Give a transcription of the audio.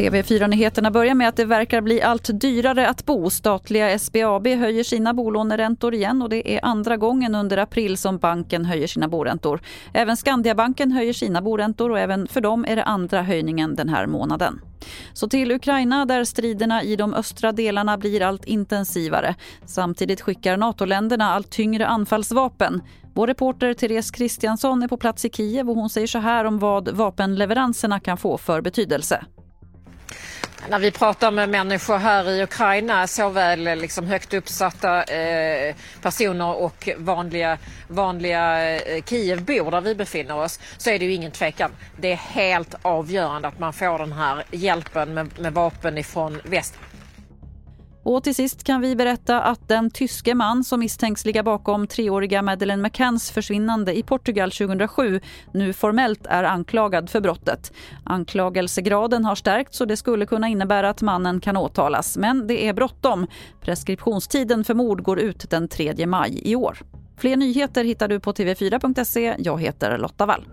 TV4-nyheterna börjar med att det verkar bli allt dyrare att bo. Statliga SBAB höjer sina bolåneräntor igen och det är andra gången under april som banken höjer sina boräntor. Även Skandiabanken höjer sina boräntor och även för dem är det andra höjningen den här månaden. Så till Ukraina där striderna i de östra delarna blir allt intensivare. Samtidigt skickar NATO-länderna allt tyngre anfallsvapen. Vår reporter Therese Kristiansson är på plats i Kiev och hon säger så här om vad vapenleveranserna kan få för betydelse. När vi pratar med människor här i Ukraina, såväl eh, liksom högt uppsatta eh, personer och vanliga, vanliga eh, Kievbor där vi befinner oss, så är det ju ingen tvekan. Det är helt avgörande att man får den här hjälpen med, med vapen ifrån väst. Och till sist kan vi berätta att den tyske man som misstänks ligga bakom treåriga Madeleine McCanns försvinnande i Portugal 2007 nu formellt är anklagad för brottet. Anklagelsegraden har stärkts och det skulle kunna innebära att mannen kan åtalas. Men det är bråttom. Preskriptionstiden för mord går ut den 3 maj i år. Fler nyheter hittar du på tv4.se. Jag heter Lotta Wall.